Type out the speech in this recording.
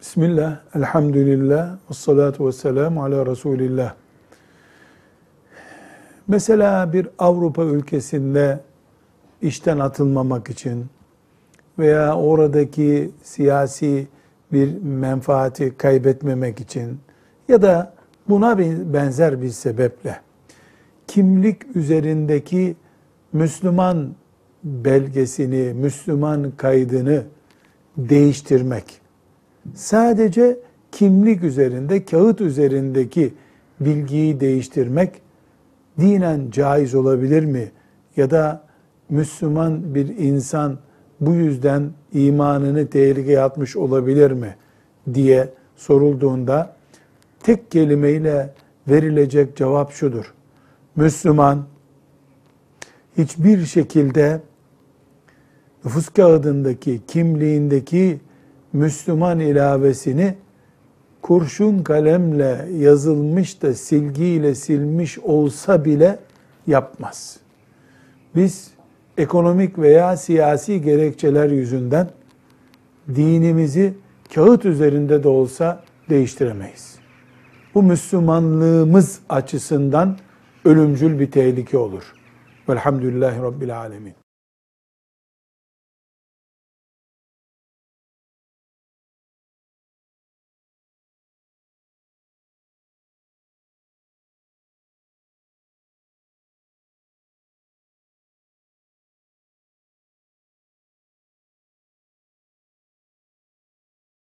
Bismillah, elhamdülillah, ve salatu ve selamu ala Resulillah. Mesela bir Avrupa ülkesinde işten atılmamak için veya oradaki siyasi bir menfaati kaybetmemek için ya da buna benzer bir sebeple kimlik üzerindeki Müslüman belgesini, Müslüman kaydını değiştirmek, sadece kimlik üzerinde, kağıt üzerindeki bilgiyi değiştirmek dinen caiz olabilir mi? Ya da Müslüman bir insan bu yüzden imanını tehlikeye atmış olabilir mi? diye sorulduğunda tek kelimeyle verilecek cevap şudur. Müslüman hiçbir şekilde nüfus kağıdındaki, kimliğindeki Müslüman ilavesini kurşun kalemle yazılmış da silgiyle silmiş olsa bile yapmaz. Biz ekonomik veya siyasi gerekçeler yüzünden dinimizi kağıt üzerinde de olsa değiştiremeyiz. Bu Müslümanlığımız açısından ölümcül bir tehlike olur. Velhamdülillahi Rabbil Alemin.